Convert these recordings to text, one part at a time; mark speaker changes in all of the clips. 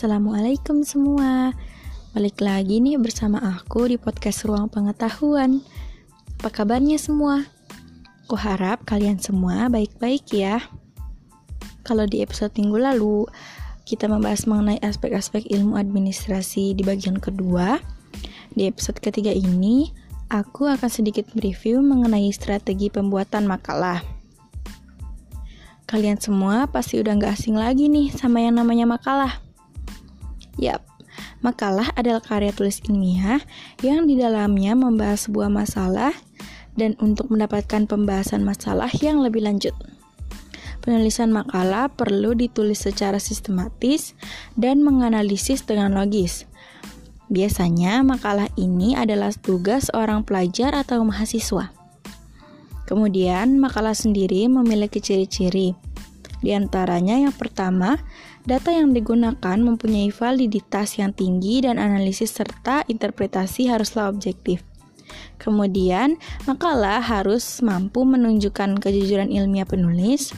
Speaker 1: Assalamualaikum semua. Balik lagi nih bersama aku di podcast Ruang Pengetahuan. Apa kabarnya semua? Aku harap kalian semua baik-baik ya. Kalau di episode minggu lalu Kita membahas mengenai aspek-aspek ilmu administrasi di bagian kedua. Di episode ketiga ini Aku akan sedikit mereview mengenai strategi pembuatan makalah. Kalian semua pasti udah gak asing lagi nih sama yang namanya makalah Yap, makalah adalah karya tulis ilmiah yang di dalamnya membahas sebuah masalah dan untuk mendapatkan pembahasan masalah yang lebih lanjut. Penulisan makalah perlu ditulis secara sistematis dan menganalisis dengan logis. Biasanya makalah ini adalah tugas orang pelajar atau mahasiswa. Kemudian, makalah sendiri memiliki ciri-ciri. Di antaranya yang pertama, Data yang digunakan mempunyai validitas yang tinggi dan analisis serta interpretasi haruslah objektif. Kemudian, makalah harus mampu menunjukkan kejujuran ilmiah penulis.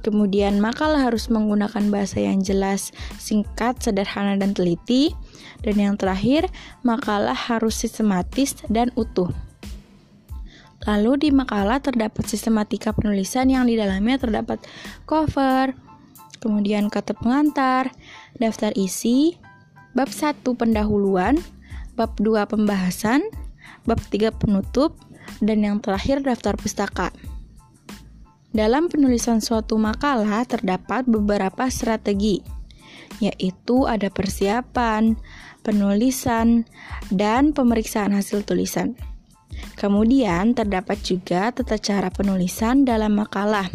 Speaker 1: Kemudian, makalah harus menggunakan bahasa yang jelas, singkat, sederhana, dan teliti. Dan yang terakhir, makalah harus sistematis dan utuh. Lalu di makalah terdapat sistematika penulisan yang di dalamnya terdapat cover, kemudian kata pengantar, daftar isi, bab 1 pendahuluan, bab 2 pembahasan, bab 3 penutup, dan yang terakhir daftar pustaka. Dalam penulisan suatu makalah terdapat beberapa strategi, yaitu ada persiapan, penulisan, dan pemeriksaan hasil tulisan. Kemudian terdapat juga tata cara penulisan dalam makalah.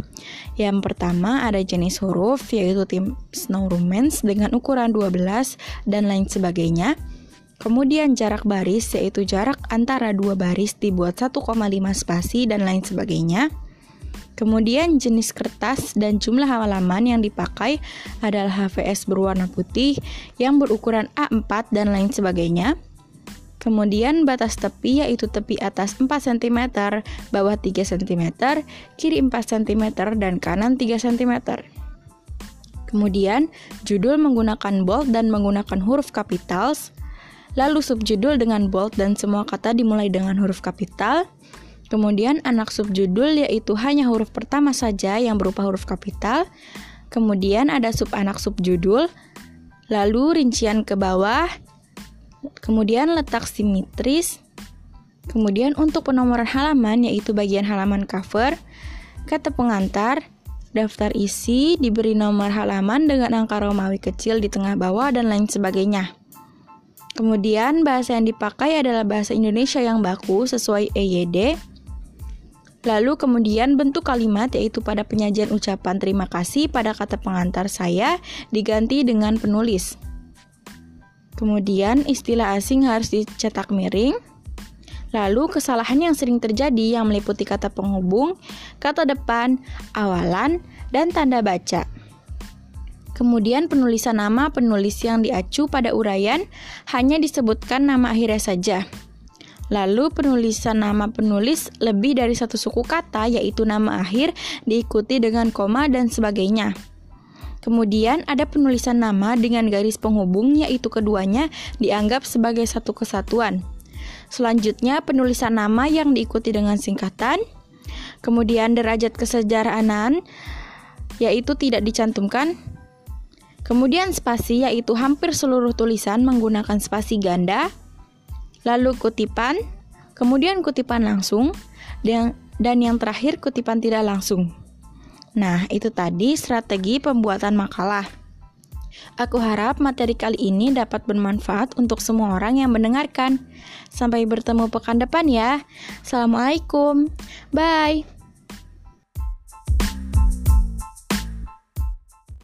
Speaker 1: Yang pertama ada jenis huruf yaitu tim Snow Romance dengan ukuran 12 dan lain sebagainya. Kemudian jarak baris yaitu jarak antara dua baris dibuat 1,5 spasi dan lain sebagainya. Kemudian jenis kertas dan jumlah halaman yang dipakai adalah HVS berwarna putih yang berukuran A4 dan lain sebagainya. Kemudian batas tepi yaitu tepi atas 4 cm, bawah 3 cm, kiri 4 cm, dan kanan 3 cm. Kemudian judul menggunakan bold dan menggunakan huruf kapital. Lalu subjudul dengan bold dan semua kata dimulai dengan huruf kapital. Kemudian anak subjudul yaitu hanya huruf pertama saja yang berupa huruf kapital. Kemudian ada sub anak subjudul. Lalu rincian ke bawah Kemudian letak simetris. Kemudian untuk penomoran halaman yaitu bagian halaman cover, kata pengantar, daftar isi, diberi nomor halaman dengan angka Romawi kecil di tengah bawah dan lain sebagainya. Kemudian bahasa yang dipakai adalah bahasa Indonesia yang baku sesuai EYD. Lalu kemudian bentuk kalimat yaitu pada penyajian ucapan terima kasih pada kata pengantar saya diganti dengan penulis. Kemudian istilah asing harus dicetak miring. Lalu kesalahan yang sering terjadi yang meliputi kata penghubung, kata depan, awalan, dan tanda baca. Kemudian penulisan nama penulis yang diacu pada uraian hanya disebutkan nama akhirnya saja. Lalu penulisan nama penulis lebih dari satu suku kata yaitu nama akhir diikuti dengan koma dan sebagainya. Kemudian ada penulisan nama dengan garis penghubung yaitu keduanya dianggap sebagai satu kesatuan. Selanjutnya penulisan nama yang diikuti dengan singkatan. Kemudian derajat kesejarahan yaitu tidak dicantumkan. Kemudian spasi yaitu hampir seluruh tulisan menggunakan spasi ganda. Lalu kutipan, kemudian kutipan langsung dan dan yang terakhir kutipan tidak langsung. Nah, itu tadi strategi pembuatan makalah. Aku harap materi kali ini dapat bermanfaat untuk semua orang yang mendengarkan. Sampai bertemu pekan depan ya. Assalamualaikum. Bye.